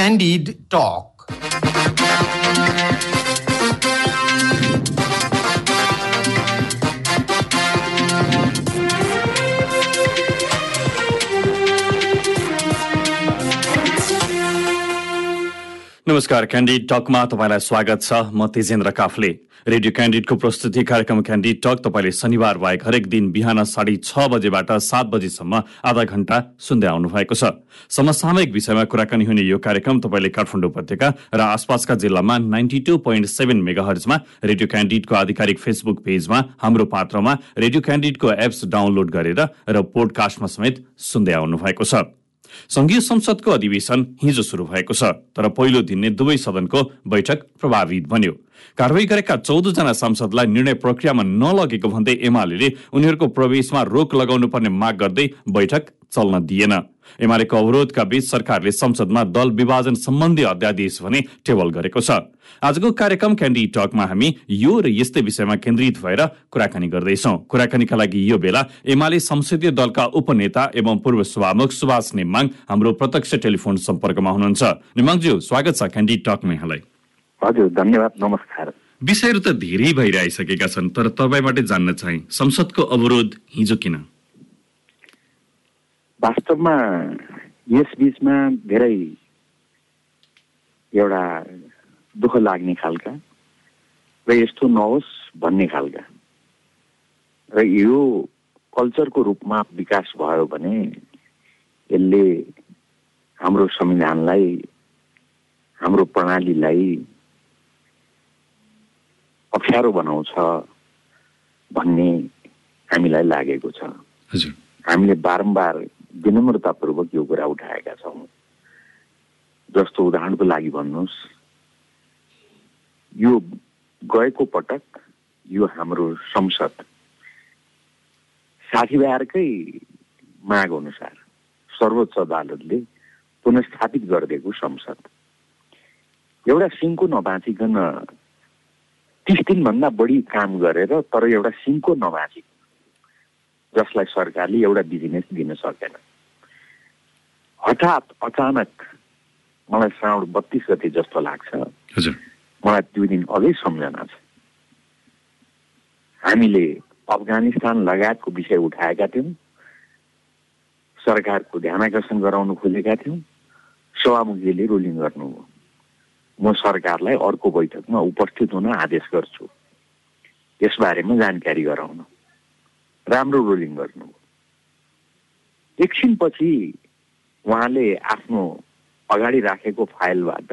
Candid Talk. नमस्कार candid टकमा तपाईँलाई स्वागत छ। म तेजेन्द्र काफले। रेडियो क्यान्डिडको प्रस्तुति कार्यक्रम क्यान्डिड टक तपाईँले शनिबार बाहेक हरेक दिन बिहान साढे छ बजेबाट सात बजेसम्म आधा घण्टा सुन्दै आउनु भएको छ। समसामयिक विषयमा कुराकानी हुने यो कार्यक्रम तपाईँले काठमाडौँ उपत्यका र आसपासका जिल्लामा नाइन्टी टू पोइन्ट सेभेन मेगाहर्जमा रेडियो क्यान्डिडको आधिकारिक फेसबुक पेजमा हाम्रो पात्रमा रेडियो क्यान्डिडको एप्स डाउनलोड गरेर र पोडकास्टमा समेत सुन्दै आउनु भएको छ। संघीय संसदको अधिवेशन हिजो शुरू भएको छ तर पहिलो दिन नै दुवै सदनको बैठक प्रभावित बन्यो। कारवाही गरेका चौधजना सांसदलाई निर्णय प्रक्रियामा नलगेको भन्दै एमाले उनीहरूको प्रवेशमा रोक लगाउनु पर्ने माग गर्दै बैठक चल्न दिएन। एमालेको अवरोधका बीच सरकारले संसदमा दल विभाजन सम्बन्धी अध्यादेश भने टेबल गरेको छ। आजको कार्यक्रम क्यान्डी टकमा हामी यो र यस्तै विषयमा केन्द्रित भएर कुराकानी गर्दैछौ। कुराकानीका लागि यो बेला एमाले संसदीय दलका उपनेता एवं पूर्व सभामुख सुभाष नेमाङ हाम्रो प्रत्यक्ष टेलिफोन सम्पर्कमा हुनुहुन्छ। नेमाङज्यू स्वागत छ क्यान्डी टकमा यहाँलाई। हजुर धन्यवाद नमस्कार। विषयहरू त धेरै भइरहेसकेका छन् तर तपाईँबाटै जान्न चाहे। संसदको अवरोध हिजो किन? वास्तवमा यस बिचमा धेरै एउटा दुःख लाग्ने खालका र यस्तो नहोस् भन्ने खालका। र यो कल्चरको रूपमा विकास भयो भने यसले हाम्रो संविधानलाई हाम्रो प्रणालीलाई अप्ठ्यारो बनाउँछ भन्ने हामीलाई लागेको छ। हामीले बारम्बार विनम्रतापूर्वक यो कुरा उठाएका छौँ। जस्तो उदाहरणको लागि भन्नुहोस् यो गएको पटक यो हाम्रो संसद साथीभाइहरूकै माग अनुसार सर्वोच्च अदालतले पुनस्थापित गरिदिएको संसद। एउटा सिङ्को नबाँचिकन तिस दिनभन्दा बढी काम गरेर तर एउटा सिङ्को नबाँचिकन जसलाई सरकारले एउटा बिजनेस दिन सकेन। हठात अचानक मलाई श्रावण बत्तिस गते जस्तो लाग्छ। मलाई त्यो दिन अझै सम्झना छ। हामीले अफगानिस्तान लगायतको विषय उठाएका थियौँ। सरकारको ध्यान आकर्षण गराउन खोजेका थियौँ। सभामुखीले रुलिङ गर्नुभयो। म सरकारलाई अर्को बैठकमा उपस्थित हुन आदेश गर्छु। यसबारेमा जानकारी गराउन। राम्रो रुलिङ गर्नुभयो एकछिनपछि उहाँले आफ्नो अगाडि राखेको फाइलबाट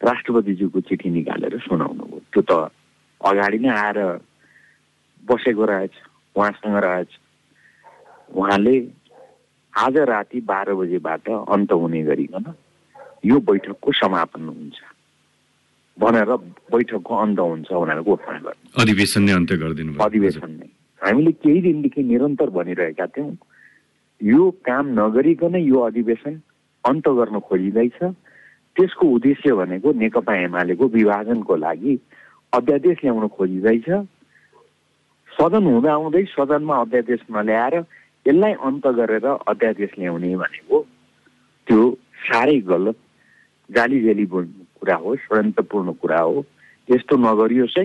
राष्ट्रपतिज्यूको चिठी निकालेर सुनाउनु भयो त्यो त अगाडि नै आएर बसेको रहेछ उहाँसँग रहेछ। उहाँले आज राति बाह्र बजेबाट अन्त हुने गरिकन यो बैठकको समापन हुन्छ। भनेर बैठकको अन्त हुन्छ भनेर घोषणा गर्नु। अधिवेशन नै अन्त्य गरिदिनु। अधिवेशन नै। हामीले केही दिनदेखि निरन्तर भनिरहेका थियौँ यो काम नगरिकन यो अधिवेशन अन्त गर्न खोजिँदैछ। त्यसको उद्देश्य भनेको नेकपा एमालेको विभाजनको लागि अध्यादेश ल्याउन खोजिँदैछ। सदन हुँदा हुँदै सदनमा अध्यादेश नल्याएर यसलाई अन्त गरेर अध्यादेश ल्याउने भनेको त्यो साह्रै गलत जाली जाली कुरा हो षड्यन्त्रपूर्ण कुरा हो त्यस्तो नगरियोस् है।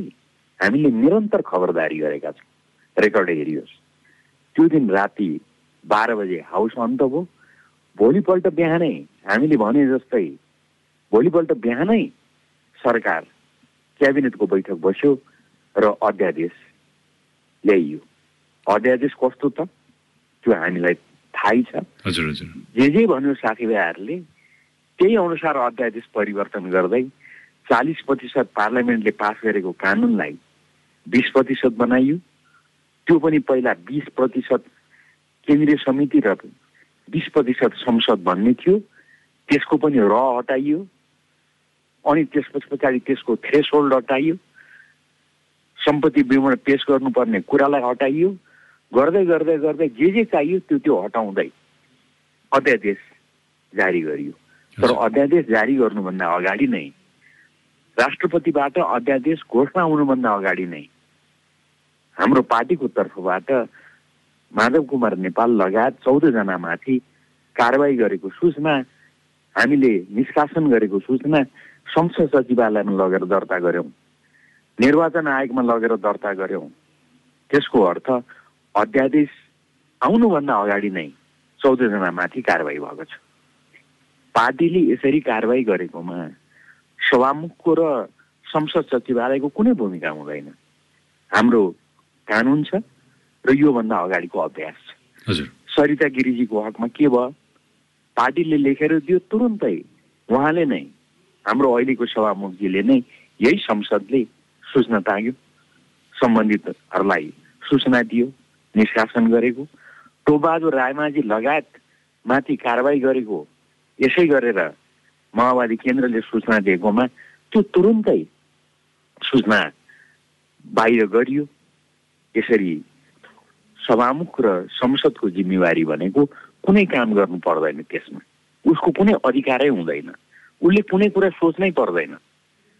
हामीले निरन्तर खबरदारी गरेका छौँ। रेकर्ड हेरियोस्। त्यो दिन राति बाह्र बजे हाउस अन्त भयो। भोलिपल्ट बिहानै हामीले भने जस्तै भोलिपल्ट बिहानै सरकार क्याबिनेटको बैठक बस्यो र अध्यादेश ल्याइयो। अध्यादेश कस्तो त? त्यो हामीलाई थाहै छ। हजुर हजुर। जे जे भन्यो साथीभाइहरूले त्यही अनुसार अध्यादेश परिवर्तन गर्दै चालिस प्रतिशत पार्लियामेन्टले पास गरेको कानुनलाई बिस प्रतिशत बनाइयो। त्यो पनि पहिला बिस प्रतिशत केन्द्रीय समिति र बिस प्रतिशत संसद भन्ने थियो। त्यसको पनि र हटाइयो अनि त्यसपछि पछाडि त्यसको थ्रेस होल्ड हटाइयो। सम्पत्ति विवरण पेस गर्नुपर्ने कुरालाई हटाइयो। गर्दै गर्दै गर्दै जे जे चाहियो त्यो त्यो हटाउँदै अध्यादेश जारी गरियो। तर। अध्यादेश जारी गर्नुभन्दा अगाडि नै राष्ट्रपतिबाट अध्यादेश घोषणा हुनुभन्दा अगाडि नै हाम्रो पार्टीको तर्फबाट माधव कुमार नेपाल लगायत चौधजनामाथि कारवाही गरेको सूचना हामीले निष्कासन गरेको सूचना संसद सचिवालयमा लगेर दर्ता गऱ्यौँ निर्वाचन आयोगमा लगेर दर्ता गऱ्यौँ त्यसको अर्थ अध्यादेश आउनुभन्दा अगाडि नै चौधजनामाथि कारवाही भएको छ। पार्टीले यसरी कारवाही गरेकोमा सभामुखको र संसद सचिवालयको कुनै भूमिका हुँदैन। हाम्रो कानुन छ र योभन्दा अगाडिको अभ्यास छ। सरिता गिरिजीको हकमा के भयो? पार्टीले लेखेर दियो तुरुन्तै उहाँले नै हाम्रो अहिलेको सभामुखजीले नै यही संसदले सूचना ताग्यो। सम्बन्धितहरूलाई सूचना दियो निष्कासन गरेको। टोबहादुर रायमाझी लगायत माथि कारवाही गरेको यसै गरेर माओवादी केन्द्रले सूचना दिएकोमा त्यो तुरुन्तै सूचना बाहिर गरियो। यसरी सभामुख र संसदको जिम्मेवारी भनेको कुनै काम गर्नु पर्दैन त्यसमा। उसको कुनै अधिकारै हुँदैन। उसले कुनै कुरा सोच्नै पर्दैन।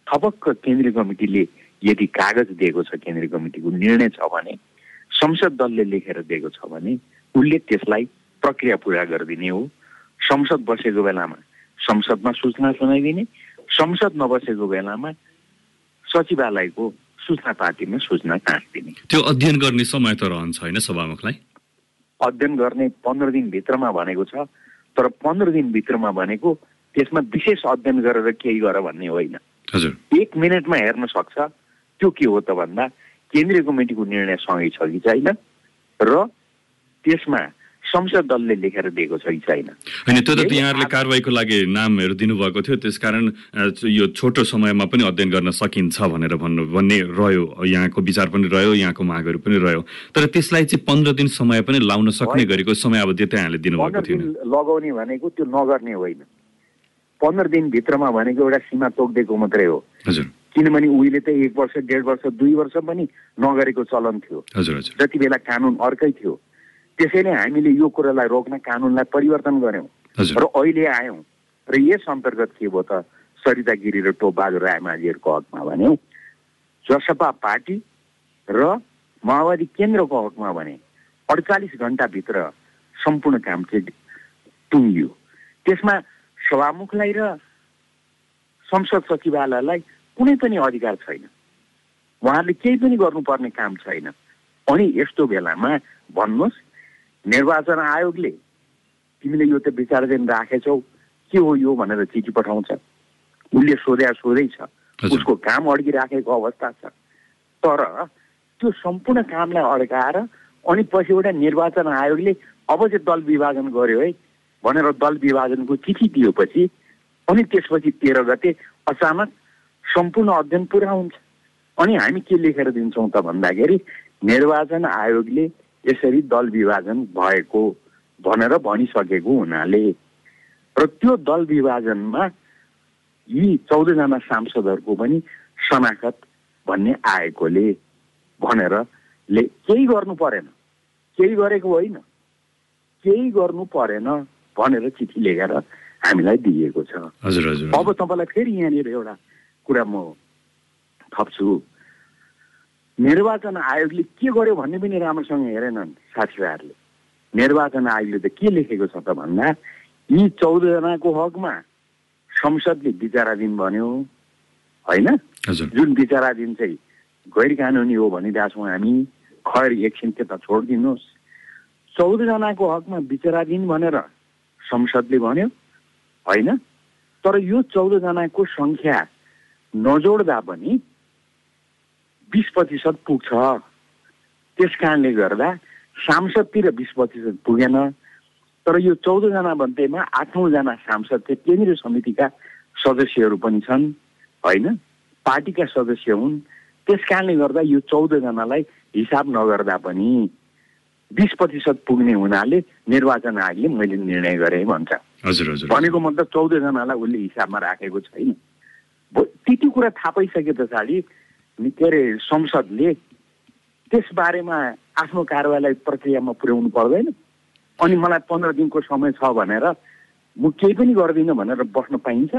थपक्क केन्द्रीय कमिटीले यदि कागज दिएको छ केन्द्रीय कमिटीको निर्णय छ भने संसद दलले लेखेर दिएको छ भने उसले त्यसलाई प्रक्रिया पुरा गरिदिने हो। संसद बसेको बेलामा संसदमा सूचना सुनाइदिने संसद नबसेको बेलामा सचिवालयको सूचना पार्टीमा सूचना टाँसिदिने त्यो अध्ययन गर्ने समय त रहन्छ होइन सभामुखलाई? अध्ययन गर्ने पन्ध्र दिनभित्रमा भनेको छ तर पन्ध्र दिनभित्रमा भनेको त्यसमा विशेष अध्ययन गरेर केही गर भन्ने होइन। हजुर। एक मिनटमा हेर्न सक्छ त्यो के हो त भन्दा केन्द्रीय कमिटीको निर्णय सँगै छ कि छैन र त्यसमा संसद दलले लेखेर दिएको छ कि छैन होइन त्यो त यहाँहरूले कारवाहीको लागि नामहरू दिनुभएको थियो। त्यसकारण यो छोटो समयमा पनि अध्ययन गर्न सकिन्छ भनेर भन्नु भन्ने रह्यो। यहाँको विचार पनि रह्यो यहाँको मागहरू पनि रह्यो। तर त्यसलाई चाहिँ पन्ध्र दिन समय पनि लाउन सक्ने गरेको समय अवधि त यहाँले दिनुभएको थियो लगाउने भनेको त्यो नगर्ने होइन। पन्ध्र दिनभित्रमा भनेको एउटा सीमा तोकिदिएको मात्रै हो। हजुर। किनभने उहिले त एक वर्ष डेढ वर्ष दुई वर्ष पनि नगरेको चलन थियो। जति बेला कानुन अर्कै थियो। त्यसैले हामीले यो कुरालाई रोक्न कानुनलाई परिवर्तन गऱ्यौँ। र अहिले आयौँ। र यस अन्तर्गत के भयो त? सरिता गिरी र टोपबहादुर रायमाझीहरूको हकमा भन्यौँ जसपा पार्टी र माओवादी केन्द्रको हकमा भने अडचालिस घन्टाभित्र सम्पूर्ण काम चाहिँ टुङ्गियो। त्यसमा सभामुखलाई र संसद सचिवालयलाई कुनै पनि अधिकार छैन। उहाँहरूले केही पनि गर्नुपर्ने काम छैन। अनि यस्तो बेलामा भन्नुहोस् निर्वाचन आयोगले तिमीले यो त विचाराधीन राखेछौ के हो यो भनेर चिठी पठाउँछ। उसले सोध्या सोधै छ। उसको काम अड्किराखेको अवस्था छ। तर त्यो सम्पूर्ण कामलाई अड्काएर अनि पछि एउटा निर्वाचन आयोगले अब चाहिँ दल विभाजन गर्यो है भनेर दल विभाजनको चिठी दिएपछि अनि त्यसपछि तेह्र गते अचानक सम्पूर्ण अध्ययन पुरा हुन्छ। अनि हामी के लेखेर दिन्छौँ त भन्दाखेरि निर्वाचन आयोगले यसरी दल विभाजन भएको भनेर भनिसकेको हुनाले। र त्यो दल विभाजनमा यी चौधजना सांसदहरूको पनि शनाखत भन्ने आएकोले भनेर ले केही गर्नु परेन। केही गरेको होइन। केही गर्नु परेन भनेर चिठी लेखेर हामीलाई दिएको छ। अब तपाईँलाई फेरि यहाँनिर एउटा कुरा म थप्छु। निर्वाचन आयोगले के गर्यो भन्ने पनि राम्रोसँग हेरेनन् साथीभाइहरूले। निर्वाचन आयोगले त के लेखेको छ त भन्दा यी चौधजनाको हकमा संसदले विचाराधीन भन्यो होइन? जुन विचाराधीन चाहिँ गैर कानुनी हो भनिरहेको छौँ हामी खैर एकछिन त्यता छोडिदिनुहोस्। चौधजनाको हकमा विचाराधीन भनेर संसदले भन्यो होइन? तर यो चौधजनाको सङ्ख्या नजोड्दा पनि बिस प्रतिशत पुग्छ। त्यस कारणले गर्दा सांसदतिर बिस प्रतिशत पुगेन। तर यो चौधजना मध्येमा आठौँजना सांसद चाहिँ केन्द्रीय समितिका सदस्यहरू पनि छन् होइन? पार्टीका सदस्य हुन्। त्यस कारणले गर्दा यो चौधजनालाई हिसाब नगर्दा पनि बिस प्रतिशत पुग्ने हुनाले निर्वाचन आयोगले मैले निर्णय गरेँ भन्छ। भनेको मतलब चौधजनालाई उसले हिसाबमा राखेको छैन। त्यति कुरा थाहा पाइसके पछाडि के अरे संसदले त्यसबारेमा आफ्नो कारवाहीलाई प्रक्रियामा पुर्याउनु पर्दैन। अनि मलाई पन्ध्र दिनको समय छ भनेर म केही पनि गर्दिनँ भनेर बस्न पाइन्छ।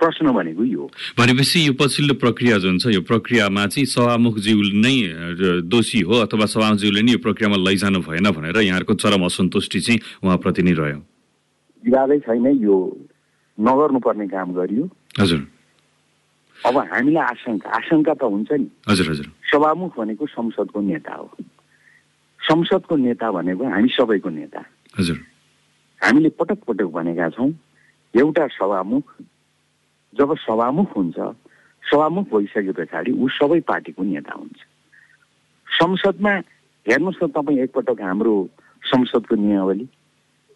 प्रश्न भनेको यो भनेपछि यो पछिल्लो प्रक्रिया जुन छ यो प्रक्रियामा चाहिँ सभामुखज्यू नै दोषी हो अथवा सभामुखज्यूले नै यो प्रक्रियामा लैजानु भएन भनेर यहाँहरूको चरम असन्तुष्टि चाहिँ उहाँप्रति नै रह्यो। विवादै छैन यो नगर्नुपर्ने काम गरियो। हजुर। अब हामीलाई आशंका आशंका त हुन्छ नि। हजुर हजुर। सभामुख भनेको संसदको नेता हो। संसदको नेता भनेको हामी सबैको नेता। हजुर। हामीले पटक पटक भनेका छौँ एउटा सभामुख जब सभामुख हुन्छ सभामुख भइसके पछाडि ऊ सबै पार्टीको नेता हुन्छ। संसदमा हेर्नुहोस् न तपाईँ एकपटक हाम्रो संसदको नियावली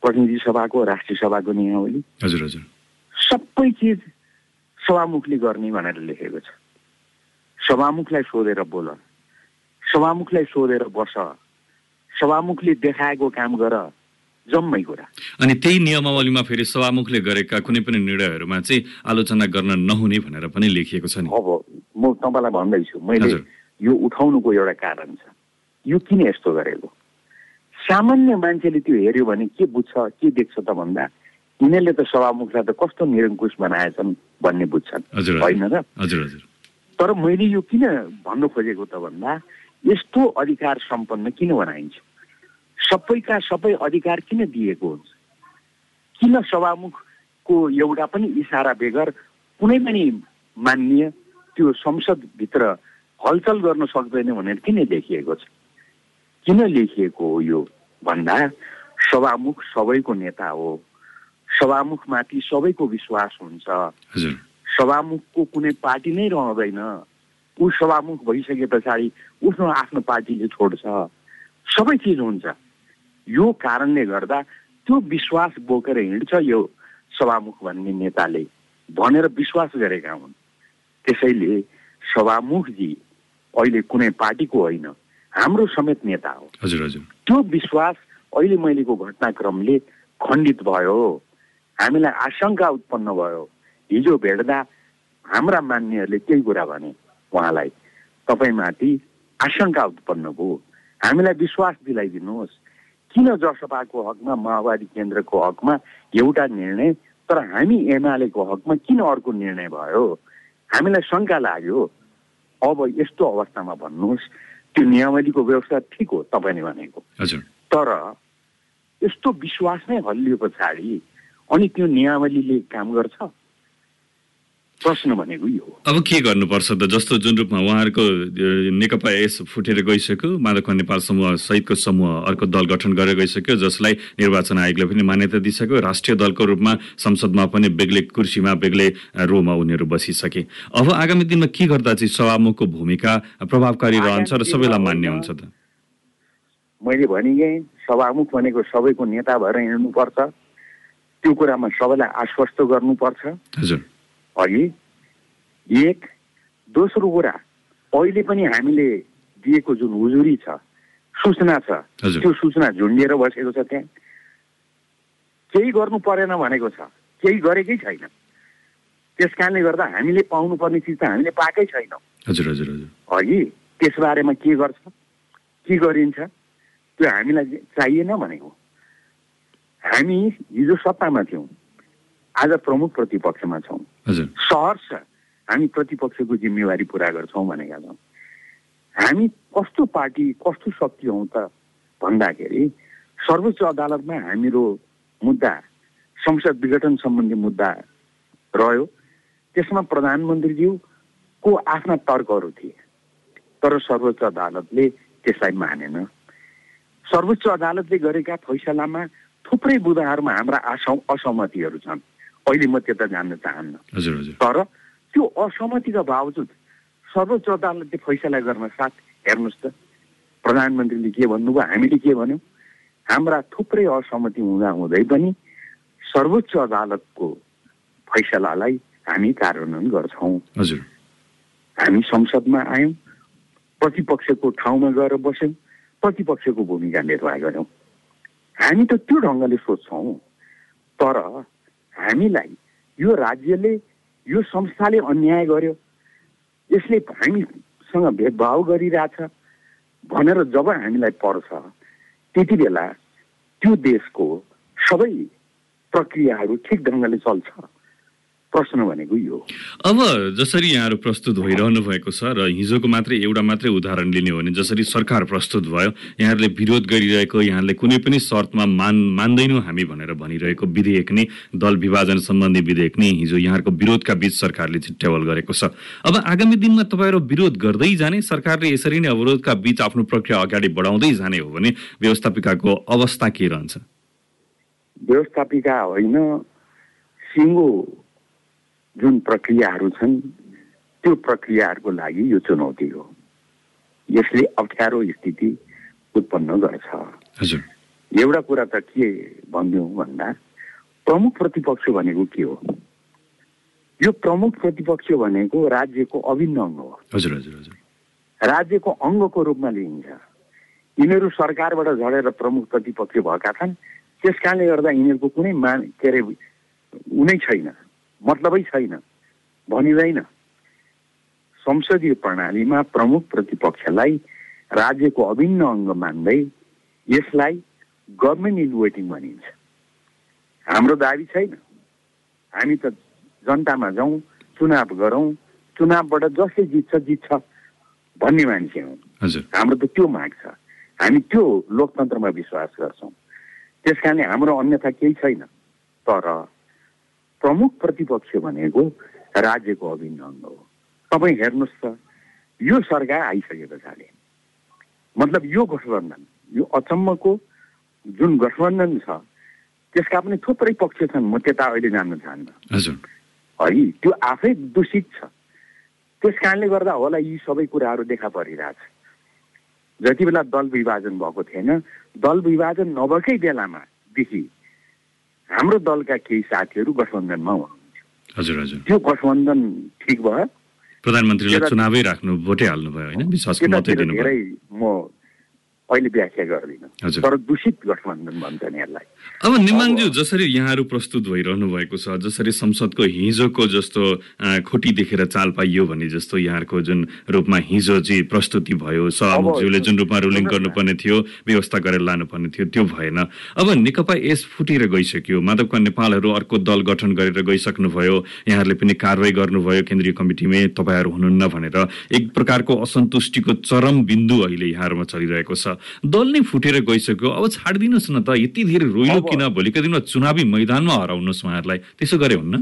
प्रतिनिधि सभाको राष्ट्रिय सभाको नियावली। हजुर हजुर। सबै चिज सभामुखले गर्ने भनेर लेखेको छ। सभामुखलाई सोधेर बोल। सभामुखलाई सोधेर बस। सभामुखले देखाएको काम गर। जम्मै कुरा। अनि त्यही नियमावलीमा फेरि सभामुखले गरेका कुनै पनि निर्णयहरूमा चाहिँ आलोचना गर्न नहुने भनेर पनि लेखिएको छ नि। अब म तपाईँलाई भन्दैछु मैले। यो उठाउनुको एउटा कारण छ। यो किन यस्तो गरेको? सामान्य मान्छेले त्यो हेऱ्यो भने के बुझ्छ के देख्छ त भन्दा यिनीहरूले त सभामुखलाई त कस्तो निरङ्कुश बनाएछन्। भन्ने बुझ्छन्। होइन र? तर मैले यो किन भन्नु खोजेको त भन्दा यस्तो अधिकार सम्पन्न किन बनाइन्छ? सबैका सबै अधिकार किन दिएको हुन्छ? किन सभामुखको एउटा पनि इसारा बेगर कुनै पनि मान्य त्यो संसदभित्र हलचल गर्न सक्दैन भनेर किन लेखिएको छ? किन लेखिएको हो यो भन्दा सभामुख सबैको नेता हो। सभामुखमाथि सबैको विश्वास हुन्छ। सभामुखको कुनै पार्टी नै रहँदैन। ऊ सभामुख भइसके पछाडि उसको आफ्नो पार्टीले छोड्छ। सबै चिज हुन्छ। यो कारणले गर्दा त्यो विश्वास बोकेर हिँड्छ यो सभामुख भन्ने नेताले। भनेर विश्वास गरेका हुन्। त्यसैले सभामुखजी अहिले कुनै पार्टीको होइन हाम्रो समेत नेता हो। हजुर हजुर। त्यो विश्वास अहिले मैलेको घटनाक्रमले खण्डित भयो। हामीलाई आशंका उत्पन्न भयो। हिजो भेट्दा हाम्रा मान्यहरूले त्यही कुरा भने उहाँलाई तपाईँमाथि आशंका उत्पन्न भयो। हामीलाई विश्वास दिलाइदिनुहोस्। किन जसपाको हकमा माओवादी केन्द्रको हकमा एउटा निर्णय तर हामी एमालेको हकमा किन अर्को निर्णय भयो? हामीलाई शङ्का लाग्यो। अब यस्तो अवस्थामा भन्नुहोस् त्यो नियमावलीको व्यवस्था ठिक हो तपाईँले भनेको। तर यस्तो विश्वास नै हल्लियो पछाडि। अनि त्यो नियमावलीले काम गर्छ? प्रश्न भनेको यो अब के गर्नुपर्छ त? जस्तो जुन रूपमा उहाँहरूको नेकपा एस फुटेर गइसक्यो माधव नेपाल समूह सहितको समूह अर्को दल गठन गरेर गइसक्यो जसलाई निर्वाचन आयोगले पनि मान्यता दिइसक्यो। राष्ट्रिय दलको रूपमा संसदमा पनि बेग्लै कुर्सीमा बेग्लै रोमा उनीहरू बसिसके। अब आगामी दिनमा के गर्दा चाहिँ सभामुखको भूमिका प्रभावकारी रहन्छ र सबैलाई मान्य हुन्छ त? मैले भनिगएँ सभामुख भनेको सबैको नेता भएर हिँड्नुपर्छ। त्यो कुरामा सबैलाई आश्वस्त गर्नुपर्छ। हजुर। अघि एक दोस्रो कुरा अहिले पनि हामीले दिएको जुन उजुरी छ सूचना छ। त्यो सूचना झुन्डिएर बसेको छ त्यहाँ। केही गर्नु परेन भनेको छ केही गरेकै छैन। त्यस कारणले गर्दा हामीले पाउनुपर्ने चिज त हामीले पाएकै छैनौँ। हजुर हजुर हजुर। अघि त्यसबारेमा के गर्छ के गरिन्छ त्यो हामीलाई चाहिएन भनेको। हामी हिजो सत्तामा थियौँ। आज प्रमुख प्रतिपक्षमा छौँ। सहर्ष हामी प्रतिपक्षको जिम्मेवारी पुरा गर्छौँ भनेका छौँ। हामी कस्तो पार्टी कस्तो शक्ति हौँ त भन्दाखेरि सर्वोच्च अदालतमा हाम्रो मुद्दा संसद विघटन सम्बन्धी मुद्दा रह्यो। त्यसमा प्रधानमन्त्रीज्यूको आफ्ना तर्कहरू थिए। तर सर्वोच्च अदालतले त्यसलाई मानेन। सर्वोच्च अदालतले गरेका फैसलामा थुप्रै बुदाहरूमा हाम्रा असह असहमतिहरू छन्। अहिले म त्यता जान्न चाहन्न। तर त्यो असहमतिका बावजुद सर्वोच्च अदालतले फैसला गर्न साथ हेर्नुहोस् त। प्रधानमन्त्रीले के भन्नुभयो हामीले के भन्यौँ? हाम्रा थुप्रै असहमति हुँदा हुँदै पनि सर्वोच्च अदालतको फैसलालाई हामी कार्यान्वयन गर्छौँ। हजुर। हामी संसदमा आयौँ प्रतिपक्षको ठाउँमा गएर बस्यौँ प्रतिपक्षको भूमिका निर्वाह गऱ्यौँ। हामी त त्यो ढङ्गले सोध्छौँ तर हामीलाई यो राज्यले यो संस्थाले अन्याय गर्यो। यसले हामीसँग भेदभाव गरिरहेछ भनेर जब हामीलाई पर्छ त्यति बेला त्यो देशको सबै प्रक्रियाहरू ठिक ढङ्गले चल्छ। प्रश्न भनेको यो अब जसरी यहाँहरू प्रस्तुत भइरहनु भएको छ र हिजोको मात्रै एउटा मात्रै उदाहरण लिने हो भने जसरी सरकार प्रस्तुत भयो यहाँहरूले विरोध गरिरहेको यहाँले कुनै पनि शर्तमा मान मान्दैनौँ हामी भनेर भनिरहेको विधेयक नै दल विभाजन सम्बन्धी विधेयक नै हिजो यहाँहरूको विरोधका बीच सरकारले टेबल गरेको छ। अब आगामी दिनमा तपाईँहरू विरोध गर्दै जाने सरकारले यसरी नै अवरोधका बीच आफ्नो प्रक्रिया अगाडि बढाउँदै जाने हो भने व्यवस्थापिकाको अवस्था के रहन्छ? व्यवस्थापिका होइन सिङ्गो जुन प्रक्रियाहरू छन् त्यो प्रक्रियाहरूको लागि यो चुनौती हो। यसले अप्ठ्यारो स्थिति उत्पन्न गर्छ। हजुर। एउटा कुरा त के भनिदिउँ भन्दा प्रमुख प्रतिपक्ष भनेको के हो? यो प्रमुख प्रतिपक्ष भनेको राज्यको अभिन्न अङ्ग हो। हजुर हजुर हजुर। राज्यको अङ्गको रूपमा लिइन्छ। यिनीहरू सरकारबाट झरेर प्रमुख प्रतिपक्ष भएका छन्। त्यस कारणले गर्दा यिनीहरूको कुनै मा के अरे उनै छैन। मतलबै छैन। भनिँदैन। संसदीय प्रणालीमा प्रमुख प्रतिपक्षलाई राज्यको अभिन्न अङ्ग मान्दै यसलाई गभर्मेन्ट इन वेटिङ भनिन्छ। हाम्रो दाबी छैन। हामी त जनतामा जाउँ चुनाव गरौँ चुनावबाट जसले जित्छ जित्छ भन्ने मान्छे हौँ। हाम्रो त त्यो माग छ। हामी त्यो लोकतन्त्रमा विश्वास गर्छौँ। त्यस कारणले हाम्रो अन्यथा केही छैन। तर प्रमुख प्रतिपक्ष भनेको राज्यको अभिन्न अङ्ग हो। तपाईँ हेर्नुहोस् त यो सरकार आइसके पछाडि मतलब यो गठबन्धन यो अचम्मको जुन गठबन्धन छ त्यसका पनि थुप्रै पक्ष छन्। म त्यता अहिले जान्न चाहन्न। है त्यो आफै दूषित छ। त्यस कारणले गर्दा होला यी सबै कुराहरू देखा परिरहेछ। जति बेला दल विभाजन भएको थिएन दल विभाजन नभएकै बेलामादेखि हाम्रो दलका केही साथीहरू गठबन्धनमा हुनुहुन्थ्यो हजुर हजुर। त्यो गठबन्धन ठिक भयो। प्रधानमन्त्रीलाई चुनावै राख्नु भोटै हाल्नु भयो होइन? म अहिले व्याख्या गर्दिनँ। तर दूषित गठबन्धन भन्छन् यसलाई। अब निमाङज्यू जसरी यहाँहरू प्रस्तुत भइरहनु भएको छ जसरी संसदको हिजोको जस्तो खोटी देखेर चाल पाइयो भने जस्तो यहाँहरूको जुन रूपमा हिजो चाहिँ प्रस्तुति भयो सभामुखज्यूले जुन रूपमा रुलिङ गर्नुपर्ने थियो व्यवस्था गरेर लानुपर्ने थियो त्यो भएन। अब नेकपा यस फुटेर गइसक्यो माधवका नेपालहरू अर्को दल गठन गरेर गइसक्नुभयो यहाँहरूले पनि कारवाही गर्नुभयो केन्द्रीय कमिटीमै तपाईँहरू हुनुहुन्न भनेर। एक प्रकारको असन्तुष्टिको चरम बिन्दु अहिले यहाँहरूमा चलिरहेको छ। दल नै फुटेर गइसक्यो। अब छाडिदिनुहोस् न त यति धेरै रोइलो किन भोलिको दिनमा चुनावी मैदानमा हराउनुहोस् उहाँहरूलाई। त्यसो गरे हुन्न?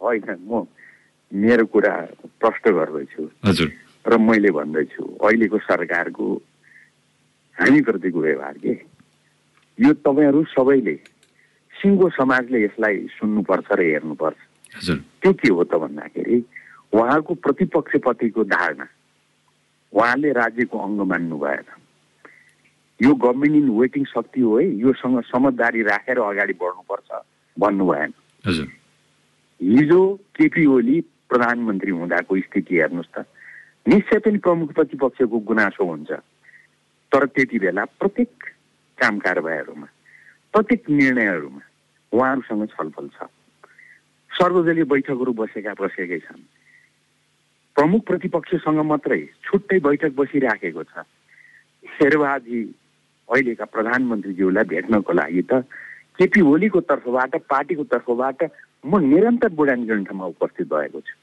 होइन म मेरो कुरा प्रष्ट गर्दैछु। हजुर। र मैले भन्दैछु अहिलेको सरकारको हामीप्रतिको व्यवहार के? यो तपाईँहरू सबैले सिङ्गो समाजले यसलाई सुन्नुपर्छ र हेर्नुपर्छ। त्यो के हो त भन्दाखेरि उहाँको प्रतिपक्षपतिको धारणा उहाँले राज्यको अङ्ग मान्नु भएन। यो गभर्मेन्ट इन वेटिङ शक्ति हो है योसँग समझदारी राखेर अगाडि बढ्नुपर्छ भन्नु भएन। हिजो केपी ओली प्रधानमन्त्री हुँदाको स्थिति हेर्नुहोस् त। निश्चय पनि प्रमुख प्रतिपक्षको गुनासो हुन्छ। तर त्यति बेला प्रत्येक काम कारबाहीहरूमा प्रत्येक निर्णयहरूमा उहाँहरूसँग छलफल छ। सर्वदलीय बैठकहरू बसेका बसेकै छन्। प्रमुख प्रतिपक्षसँग मात्रै छुट्टै बैठक बसिराखेको छ। शेरबहाजी अहिलेका प्रधानमन्त्रीज्यूलाई भेट्नको लागि त केपी ओलीको तर्फबाट पार्टीको तर्फबाट म निरन्तर बुढानीगण्ठमा उपस्थित भएको छु।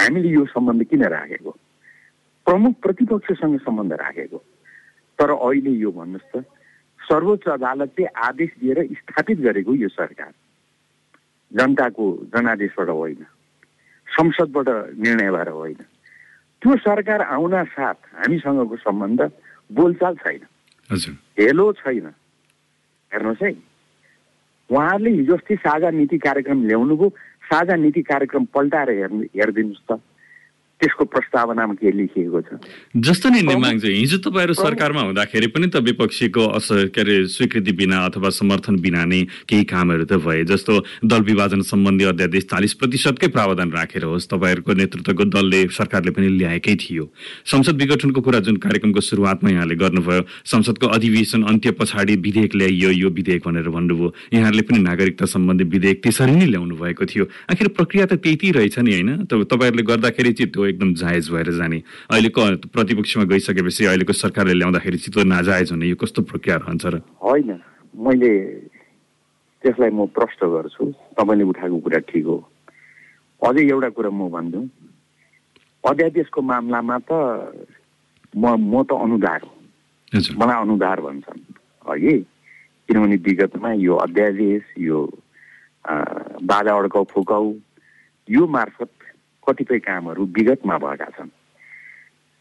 हामीले यो सम्बन्ध किन राखेको? प्रमुख प्रतिपक्षसँग सम्बन्ध राखेको। तर अहिले यो भन्नुहोस् त सर्वोच्च अदालतले आदेश दिएर स्थापित गरेको यो सरकार। जनताको जनादेशबाट होइन संसदबाट निर्णय भएर होइन। त्यो सरकार आउन साथ हामीसँगको सम्बन्ध बोलचाल छैन। हेलो छैन। हेर्नुहोस् है। उहाँहरूले हिजो अस्ति साझा नीति कार्यक्रम ल्याउनुभयो। साझा नीति कार्यक्रम पल्टाएर हेर्नु हेरिदिनुहोस् त। त्यसको प्रस्तावनामा के लेखिएको छ। जस्तो नि नेमाङ चाहिँ हिजो तपाईँहरू सरकारमा हुँदाखेरि पनि त विपक्षीको अस के अरे स्वीकृति बिना अथवा समर्थन बिना नै केही कामहरू त भए। जस्तो दल विभाजन सम्बन्धी अध्यादेश चालिस प्रतिशतकै प्रावधान राखेर होस् तपाईँहरूको नेतृत्वको दलले सरकारले पनि ल्याएकै थियो। संसद विघटनको कुरा जुन कार्यक्रमको सुरुवातमा यहाँले गर्नुभयो संसदको अधिवेशन अन्त्य पछाडि विधेयक ल्याइयो यो विधेयक भनेर भन्नुभयो। यहाँहरूले पनि नागरिकता सम्बन्धी विधेयक त्यसरी नै ल्याउनु भएको थियो। आखिर प्रक्रिया त त्यति रहेछ नि होइन? तपाईँहरूले गर्दाखेरि चाहिँ त्यो एकदम जायज भएर जाने। अहिलेको प्रतिपक्षमा गइसकेपछि अहिलेको सरकारले ल्याउँदाखेरि चित्त नाजायज हुने यो कस्तो प्रक्रिया रहन्छ र? होइन। मैले त्यसलाई म प्रश्न गर्छु। तपाईँले उठाएको कुरा ठिक हो। अझै एउटा कुरा म भनिदिउँ अध्यादेशको मामलामा त म म त अनुधार हो। मलाई अनुधार भन्छन्। अघि किनभने विगतमा यो अध्यादेश यो बाजा अड्काउ फुकाउ यो मार्फत कतिपय कामहरू विगतमा भएका छन्।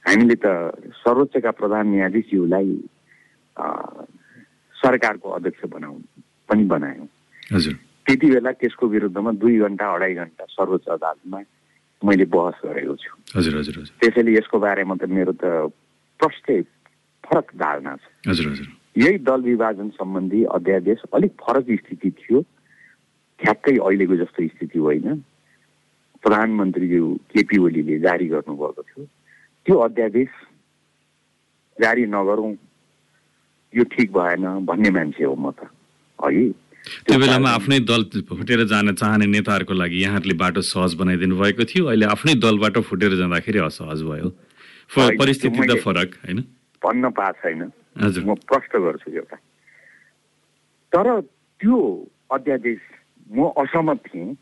हामीले त सर्वोच्चका प्रधान न्यायाधीशज्यूलाई सरकारको अध्यक्ष बनाउँ पनि बनायौँ। हजुर। त्यति बेला त्यसको विरुद्धमा दुई घन्टा अढाई घन्टा सर्वोच्च अदालतमा मैले बहस गरेको छु। हजुर हजुर हजुर। त्यसैले यसको बारेमा त मेरो त प्रष्टै फरक धारणा छ। हजुर हजुर। यही दल विभाजन सम्बन्धी अध्यादेश अलिक फरक स्थिति थियो। ठ्याक्कै अहिलेको जस्तो स्थिति होइन। प्रधानमन्त्रीज्यू केपी ओलीले जारी गर्नुभएको थियो। त्यो अध्यादेश जारी नगरौँ यो ठिक भएन भन्ने मान्छे हो म त। है? त्यो बेलामा आफ्नै दल फुटेर जान चाहने नेताहरूको लागि यहाँहरूले बाटो सहज बनाइदिनु भएको थियो। अहिले आफ्नै दलबाट फुटेर जाँदाखेरि असहज भयो। परिस्थिति त फरक होइन? भन्न पाएको छैन। हजुर। म प्रश्न गर्छु एउटा। तर त्यो अध्यादेश म असहमत थिएँ।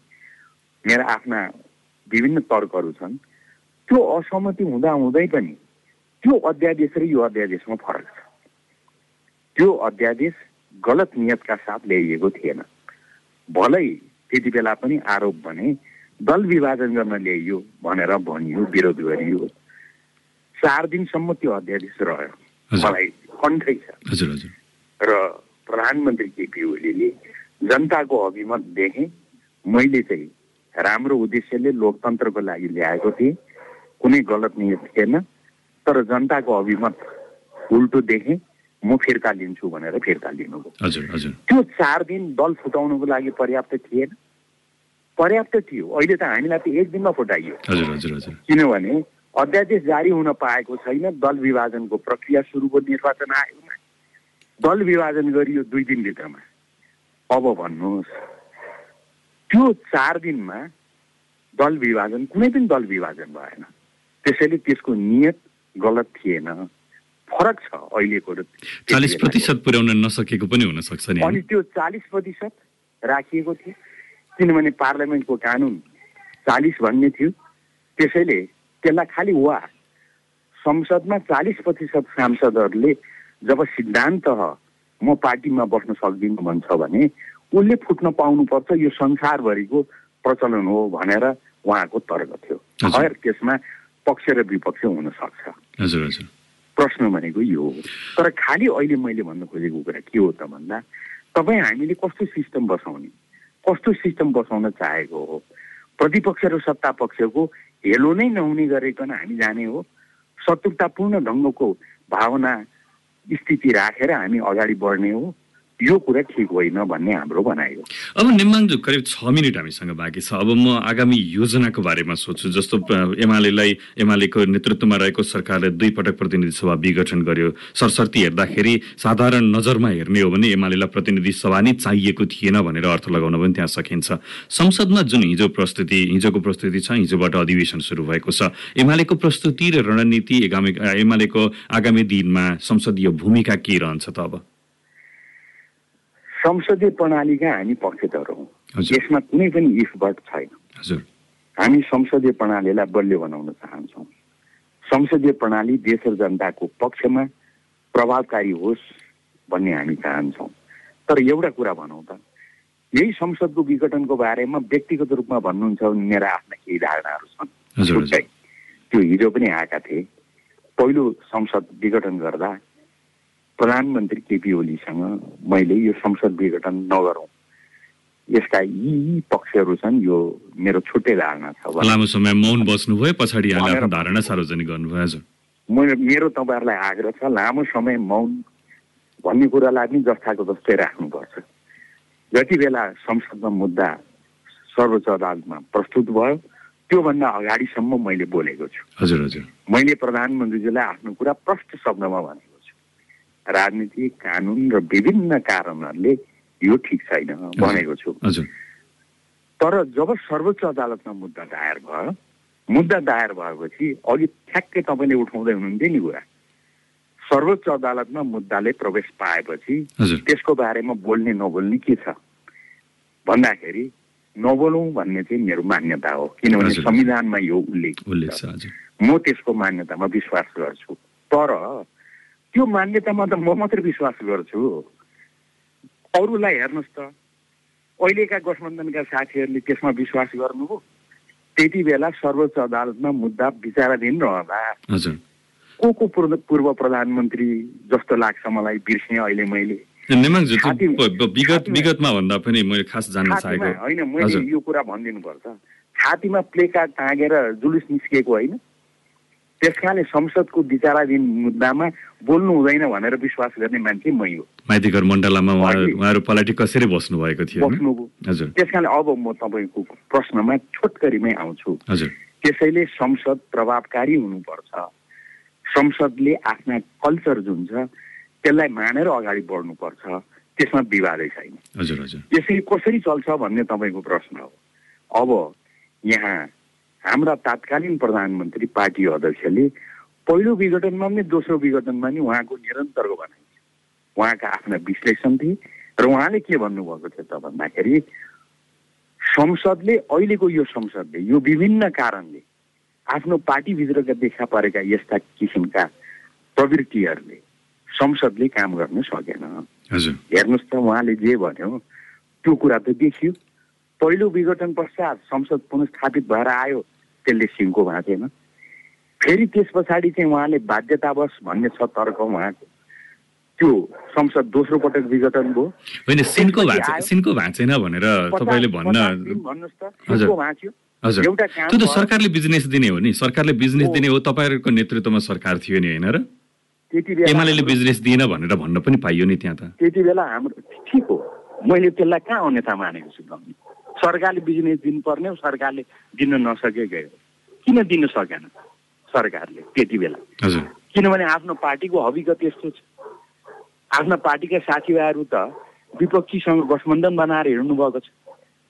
मेरा आफ्ना विभिन्न तर्कहरू छन् त्यो असहमति हुँदा हुँदै पनि त्यो अध्यादेश र यो अध्यादेशमा फरक छ। त्यो अध्यादेश गलत नियतका साथ ल्याइएको थिएन। भलै त्यति बेला पनि आरोप भने दल विभाजन गर्न ल्याइयो भनेर भनियो विरोध गरियो। चार दिनसम्म त्यो अध्यादेश रह्यो। मलाई कण्ठै छ। र प्रधानमन्त्री केपी ओलीले जनताको अभिमत देखेँ। मैले चाहिँ राम्रो उद्देश्यले लोकतन्त्रको लागि ल्याएको थिएँ। कुनै गलत नियत थिएन तर जनताको अभिमत उल्टो देखेँ म फिर्ता लिन्छु भनेर फिर्ता लिनुभयो। हजुर हजुर। त्यो चार दिन दल फुटाउनुको लागि पर्याप्त थिएन। पर्याप्त थियो। अहिले त हामीलाई त एक दिनमा फुटाइयो। हजुर हजुर हजुर। किनभने अध्यादेश जारी हुन पाएको छैन दल विभाजनको प्रक्रिया सुरु भयो निर्वाचन आयोगमा दल विभाजन गरियो दुई दिनभित्रमा। अब भन्नुहोस् त्यो चार दिनमा दल विभाजन कुनै पनि दल विभाजन भएन। त्यसैले त्यसको नियत गलत थिएन। फरक छ अहिलेको र चालिस। प्रतिशत पुर्याउन नसकेको पनि हुन सक्छ नि अनि त्यो चालिस प्रतिशत राखिएको थियो। किनभने पार्लियामेन्टको कानुन चालिस भन्ने थियो। त्यसैले त्यसलाई खालि वा संसदमा चालिस प्रतिशत सांसदहरूले जब सिद्धान्त म पार्टीमा बस्न सक्दिनँ भन्छ भने उसले फुट्न पाउनुपर्छ यो संसारभरिको प्रचलन हो भनेर उहाँको तर्क थियो। खैर त्यसमा पक्ष र विपक्ष हुन सक्छ। प्रश्न भनेको यो हो। तर खालि अहिले मैले भन्न खोजेको कुरा के हो त भन्दा तपाईँ हामीले कस्तो सिस्टम बसाउने कस्तो सिस्टम बसाउन चाहेको हो? प्रतिपक्ष र सत्ता पक्षको हेलो नै नहुने गरिकन हामी जाने हो। शत्रुतापूर्ण ढङ्गको भावना स्थिति राखेर हामी अगाडि बढ्ने हो। यो कुरा ठिक होइन भन्ने हाम्रो भनाइ हो। अब नेमाङजु करिब छ मिनट हामीसँग बाँकी छ। अब म आगामी योजनाको बारेमा सोध्छु। जस्तो एमालेलाई एमालेको नेतृत्वमा रहेको सरकारले दुई पटक प्रतिनिधि सभा विघटन गर्यो। सरसर्ती हेर्दाखेरि साधारण नजरमा हेर्ने हो भने एमालेलाई प्रतिनिधि सभा नै चाहिएको थिएन भनेर अर्थ लगाउन पनि त्यहाँ सकिन्छ। संसदमा जुन हिजो प्रस्तुति हिजोको प्रस्तुति छ हिजोबाट अधिवेशन सुरु भएको छ एमालेको प्रस्तुति र रणनीति एमालेको आगामी दिनमा संसदीय भूमिका के रहन्छ त अब? संसदीय प्रणालीका हामी पक्षधर हौँ। यसमा कुनै पनि इफबट छैन। हजुर। हामी संसदीय प्रणालीलाई बलियो बनाउन चाहन्छौँ। संसदीय प्रणाली देश र जनताको पक्षमा प्रभावकारी होस् भन्ने हामी चाहन्छौँ। तर एउटा कुरा भनौँ त यही संसदको विघटनको बारेमा व्यक्तिगत रूपमा भन्नुहुन्छ भने मेरा आफ्ना केही धारणाहरू छन्। त्यो हिजो पनि आएका थिए। पहिलो संसद विघटन गर्दा प्रधानमन्त्री केपी ओलीसँग मैले यो संसद विघटन नगरौँ। यसका यी यी पक्षहरू छन् यो मेरो छुट्टै धारणा छ। भने लामो समय मौन बस्नुभयो पछाडि धारणा सार्वजनिक गर्नुभयो हजुर मेरो मेरो तपाईँहरूलाई आग्रह छ लामो समय मौन भन्ने कुरालाई पनि जस्ताको जस्तै राख्नुपर्छ। जति बेला संसदमा मुद्दा सर्वोच्च अदालतमा प्रस्तुत भयो त्योभन्दा अगाडिसम्म मैले बोलेको छु। हजुर हजुर। मैले प्रधानमन्त्रीजीलाई आफ्नो कुरा प्रष्ट शब्दमा भनेको छु। राजनीति कानुन र विभिन्न कारणहरूले यो ठिक छैन भनेको छु। तर जब सर्वोच्च अदालतमा मुद्दा दायर भयो मुद्दा दायर भएपछि अघि ठ्याक्कै तपाईँले उठाउँदै हुनुहुन्थ्यो नि कुरा। सर्वोच्च अदालतमा मुद्दाले प्रवेश पाएपछि त्यसको बारेमा बोल्ने नबोल्ने के छ? भन्दाखेरि नबोलौँ भन्ने चाहिँ मेरो मान्यता हो किनभने। संविधानमा यो उल्लेख छ। म त्यसको मान्यतामा विश्वास गर्छु। तर त्यो मान्यतामा त म मात्रै विश्वास गर्छु। अरूलाई हेर्नुहोस् त। अहिलेका गठबन्धनका साथीहरूले त्यसमा विश्वास गर्नुभयो त्यति बेला सर्वोच्च अदालतमा मुद्दा विचाराधीन रहँदा को को पूर्व प्रधानमन्त्री जस्तो लाग्छ मलाई बिर्सेँ अहिले मैले? भन्दा पनि मैले खास जान्न चाहेको होइन मैले यो कुरा भनिदिनुपर्छ। छातीमा प्ले कार्ड टाँगेर जुलुस निस्किएको होइन। त्यस कारणले संसदको विचाराधीन मुद्दामा बोल्नु हुँदैन भनेर विश्वास गर्ने मान्छे मै हो। माइतीघर मण्डलामा। उहाँहरू पलाटी कसरी बस्नु भएको थियो? बस्नुभयो। हजुर। त्यस कारणले अब म तपाईँको प्रश्नमा छोटकरीमै आउँछु। हजुर। त्यसैले संसद प्रभावकारी हुनुपर्छ। संसदले आफ्ना कल्चर जुन छ त्यसलाई मानेर अगाडि बढ्नुपर्छ। त्यसमा विवादै छैन। हजुर हजुर। यसरी कसरी चल्छ भन्ने तपाईँको प्रश्न हो। अब यहाँ हाम्रा तात्कालीन प्रधानमन्त्री पार्टी अध्यक्षले पहिलो विघटनमा पनि दोस्रो विघटनमा पनि उहाँको निरन्तरको भनाइ थियो उहाँका आफ्ना विश्लेषण थिए र उहाँले के भन्नुभएको थियो त भन्दाखेरि संसदले अहिलेको यो संसदले यो विभिन्न कारणले आफ्नो पार्टीभित्रका देखा परेका यस्ता किसिमका प्रवृत्तिहरूले संसदले काम गर्न सकेन। हेर्नुहोस् त उहाँले जे भन्यो त्यो कुरा त देखियो। पहिलो विघटन पश्चात संसद पुनस्थापित भएर आयो त्यसले सिङ्को भाँचेन फेरि त्यस पछाडि चाहिँ उहाँले बाध्यतावश भन्ने छ तर्क उहाँको। त्यो संसद दोस्रो पटक विघटन भयो। होइन सिनको। सिनको भाँचेन भनेर तपाईँले भन्न भन्नुहोस् त हजुर। त्यो त। सरकारले बिजनेस दिने हो नि। सरकारले बिजनेस। दिने हो तपाईँहरूको नेतृत्वमा सरकार थियो नि होइन र? त्यति बेला एमाले बिजनेस दिएन भनेर भन्न पनि पाइयो नि त्यहाँ त। त्यति बेला हाम्रो ठिक हो। मैले त्यसलाई कहाँ अन्यथा मानेको छु सरकारले बिजनेस दिनुपर्ने हो सरकारले दिन नसकेकै हो। किन दिन सकेन सरकारले त्यति बेला? किनभने आफ्नो पार्टीको हविगत यस्तो छ। आफ्ना पार्टीका साथीभाइहरू त विपक्षीसँग गठबन्धन बनाएर हिँड्नु भएको छ।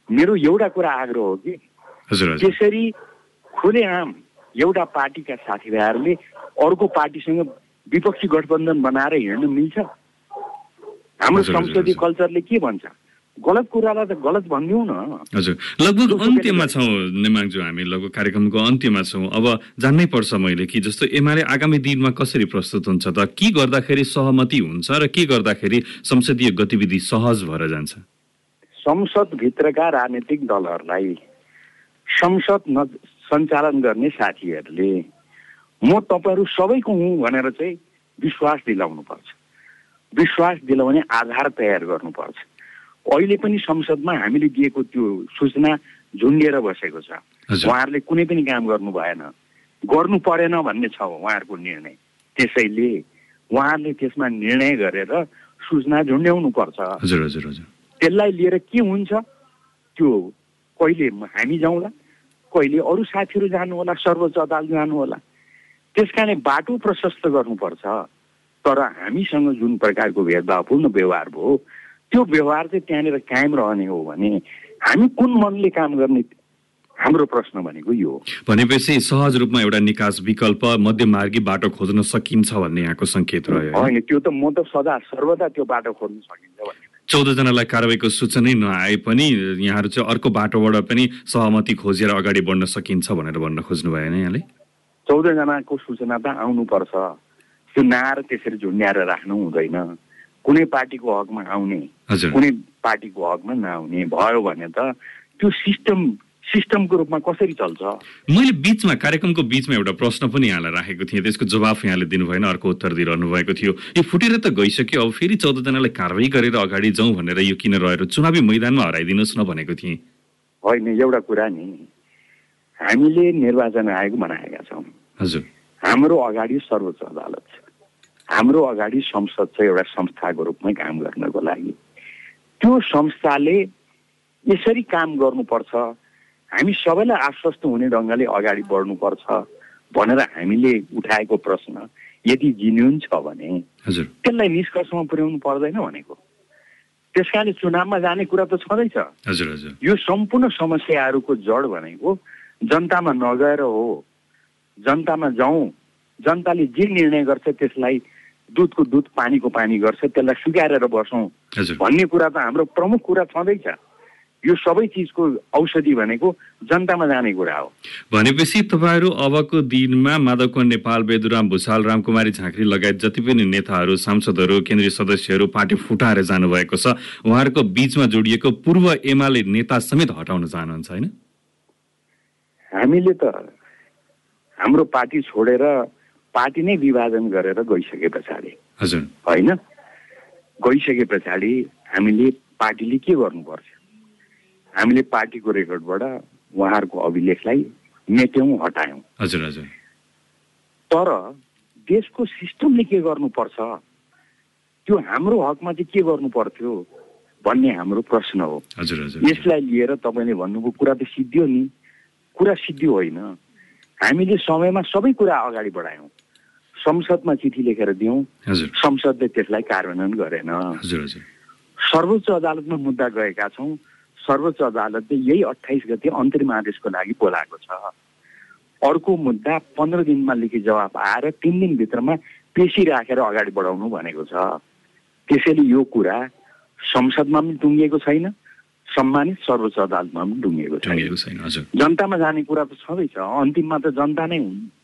मेरो एउटा कुरा आग्रह हो कि त्यसरी खुलेआम एउटा पार्टीका साथीभाइहरूले अर्को पार्टीसँग विपक्षी गठबन्धन बनाएर हिँड्नु मिल्छ? हाम्रो संसदीय। कल्चरले के भन्छ? गलत कुरालाई त गलत भनिदिउँ न। हजुर। लगभग अन्त्यमा। छौँ नेमाङज्यू हामी लगभग कार्यक्रमको अन्त्यमा छौँ। अब जान्नै पर्छ मैले कि जस्तो एमाले आगामी दिनमा कसरी प्रस्तुत हुन्छ त? के गर्दाखेरि सहमति हुन्छ र के गर्दाखेरि संसदीय गतिविधि सहज भएर जान्छ? संसदभित्रका राजनीतिक दलहरूलाई संसद न सञ्चालन गर्ने साथीहरूले म तपाईँहरू सबैको हुँ भनेर चाहिँ विश्वास दिलाउनुपर्छ। विश्वास दिलाउने आधार तयार गर्नुपर्छ। अहिले पनि संसदमा हामीले दिएको त्यो सूचना झुन्डिएर बसेको छ। उहाँहरूले कुनै पनि काम गर्नु भएन। गर्नु परेन भन्ने छ उहाँहरूको निर्णय। त्यसैले उहाँहरूले त्यसमा निर्णय गरेर सूचना झुन्ड्याउनु पर्छ। हजुर हजुर हजुर। त्यसलाई लिएर के हुन्छ? त्यो कहिले हामी जाउँला? कहिले अरू साथीहरू जानु होला सर्वोच्च अदालत जानु होला त्यस कारणले बाटो प्रशस्त गर्नुपर्छ। तर हामीसँग जुन प्रकारको भेदभावपूर्ण व्यवहार भयो त्यो व्यवहार चाहिँ त्यहाँनिर कायम रहने हो भने हामी कुन मनले काम गर्ने हाम्रो प्रश्न भनेको यो हो। भनेपछि सहज रूपमा एउटा निकास विकल्प मध्यमार्गी बाटो खोज्न सकिन्छ भन्ने यहाँको सङ्केत रह्यो होइन? त्यो त म त सदा सर्वदा त्यो बाटो खोज्न सकिन्छ भन्ने। चौधजनालाई कारवाहीको सूचनै नआए पनि यहाँहरू चाहिँ अर्को बाटोबाट पनि सहमति खोजेर अगाडि बढ्न सकिन्छ भनेर भन्न खोज्नु होइन यहाँले? चौधजनाको सूचना त आउनुपर्छ। त्यो नआएर त्यसरी झुन्ड्याएर राख्नु हुँदैन। कुनै पार्टीको हकमा आउने। कुनै पार्टीको हकमा नआउने भयो भने त त्यो सिस्टम सिस्टमको रूपमा कसरी चल्छ? मैले बिचमा कार्यक्रमको बिचमा एउटा प्रश्न पनि यहाँलाई राखेको थिएँ। त्यसको जवाफ यहाँले दिनुभएन अर्को उत्तर दिइरहनु भएको थियो। यो फुटेर त गइसक्यो अब फेरि चौधजनालाई कारवाही गरेर अगाडि जाउँ भनेर यो किन रहेर चुनावी मैदानमा हराइदिनुहोस् न भनेको थिएँ। होइन एउटा कुरा नि हामीले निर्वाचन आयोग बनाएका छौँ। हजुर। हाम्रो अगाडि सर्वोच्च अदालत छ। हाम्रो अगाडि संसद छ एउटा संस्थाको रूपमै काम गर्नको लागि। त्यो संस्थाले यसरी काम गर्नुपर्छ। हामी सबैलाई आश्वस्त हुने ढङ्गले अगाडि बढ्नुपर्छ भनेर हामीले उठाएको प्रश्न यदि जिन्युन छ भने त्यसलाई निष्कर्षमा पुर्याउनु पर्दैन भनेको। त्यस कारणले चुनावमा जाने कुरा त छँदैछ। हजुर हजुर। यो सम्पूर्ण समस्याहरूको जड भनेको जनतामा नगएर हो जनतामा जाउँ जनताले जे निर्णय गर्छ त्यसलाई दुधको दुध पानीको पानी गर्छ त्यसलाई स्वीकारेर बसौँ। भन्ने कुरा त हाम्रो प्रमुख कुरा छँदैछ यो सबै चिजको औषधि भनेको जनतामा जाने कुरा हो। भनेपछि तपाईँहरू अबको दिनमा माधव नेपाल बेदुराम भूषाल रामकुमारी झाँक्री लगायत जति पनि नेताहरू सांसदहरू केन्द्रीय सदस्यहरू पार्टी फुटाएर जानुभएको छ उहाँहरूको बीचमा जोडिएको पूर्व एमाले नेता समेत हटाउन चाहनुहुन्छ होइन? हामीले त हाम्रो पार्टी छोडेर पार्टी नै विभाजन गरेर गइसके पछाडि। हजुर। होइन? गइसके पछाडि हामीले पार्टीले के गर्नुपर्छ? हामीले पार्टीको रेकर्डबाट उहाँहरूको अभिलेखलाई मेट्यौँ हटायौँ। हजुर हजुर। तर देशको सिस्टमले के गर्नुपर्छ? त्यो हाम्रो हकमा चाहिँ के गर्नु पर्थ्यो भन्ने हाम्रो प्रश्न हो। हजुर हजुर यसलाई लिएर तपाईँले भन्नुभयो कुरा त सिद्धियो नि। कुरा सिद्धियो होइन। हामीले समयमा सबै कुरा अगाडि बढायौँ। संसदमा चिठी लेखेर दियौँ संसदले त्यसलाई कार्यान्वयन गरेन। सर्वोच्च अदालतमा मुद्दा गएका छौँ। सर्वोच्च अदालतले यही अठाइस गते अन्तरिम आदेशको लागि बोलाएको छ। अर्को मुद्दा पन्ध्र दिनमा लिखित जवाब आएर तिन दिनभित्रमा पेसी राखेर अगाडि बढाउनु भनेको छ। त्यसैले यो कुरा संसदमा पनि टुङ्गिएको छैन। सम्मानित सर्वोच्च अदालतमा पनि टुङ्गिएको छैन। जनतामा जाने कुरा त छँदैछ। अन्तिममा त जनता नै हुन्।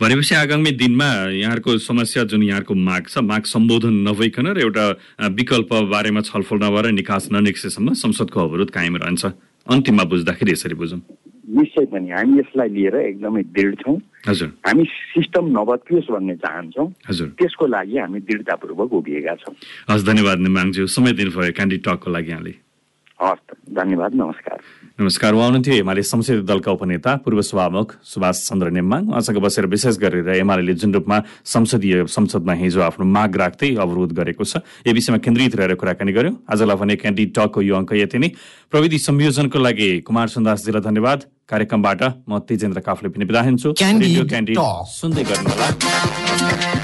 भनेपछि आगामी दिनमा यहाँहरूको समस्या जुन यहाँहरूको माग छ माग सम्बोधन नभइकन र एउटा विकल्प बारेमा छलफल नभएर निकास ननिक्सेसम्म संसदको अवरोध कायम रहन्छ। अन्तिममा बुझ्दाखेरि यसरी बुझौँ। निश्चय पनि हामी यसलाई लिएर एकदमै दृढ छौँ। हजुर। हामी सिस्टम नबत्कियोस् भन्ने चाहन्छौँ। हजुर। त्यसको लागि हामी दृढतापूर्वक उभिएका छौँ। हस् धन्यवाद निमाङज्यू। समय दिनुभयो क्यान्डिड टकको लागि यहाँले। धन्यवाद नमस्कार। नमस्कार उहाँ हुनुहुन्थ्यो एमाले संसदीय दलका उपनेता पूर्व सभामुख सुभाष चन्द्र नेम्बाङ। उहाँसँग बसेर विशेष गरेर एमाले जुन रूपमा संसदीय संसदमा हिजो आफ्नो माग राख्दै अवरोध गरेको छ यो विषयमा केन्द्रित रहेर कुराकानी गर्यो। आजलाई भने क्यान्डिड टकको यो अङ्क यति नै। प्रविधि संयोजनको लागि कुमार सुन्दासजीलाई धन्यवाद। कार्यक्रमबाट म तेजेन्द्र काफले पनि बिदा हुन्छु. सुन्दै गर्नुहोला।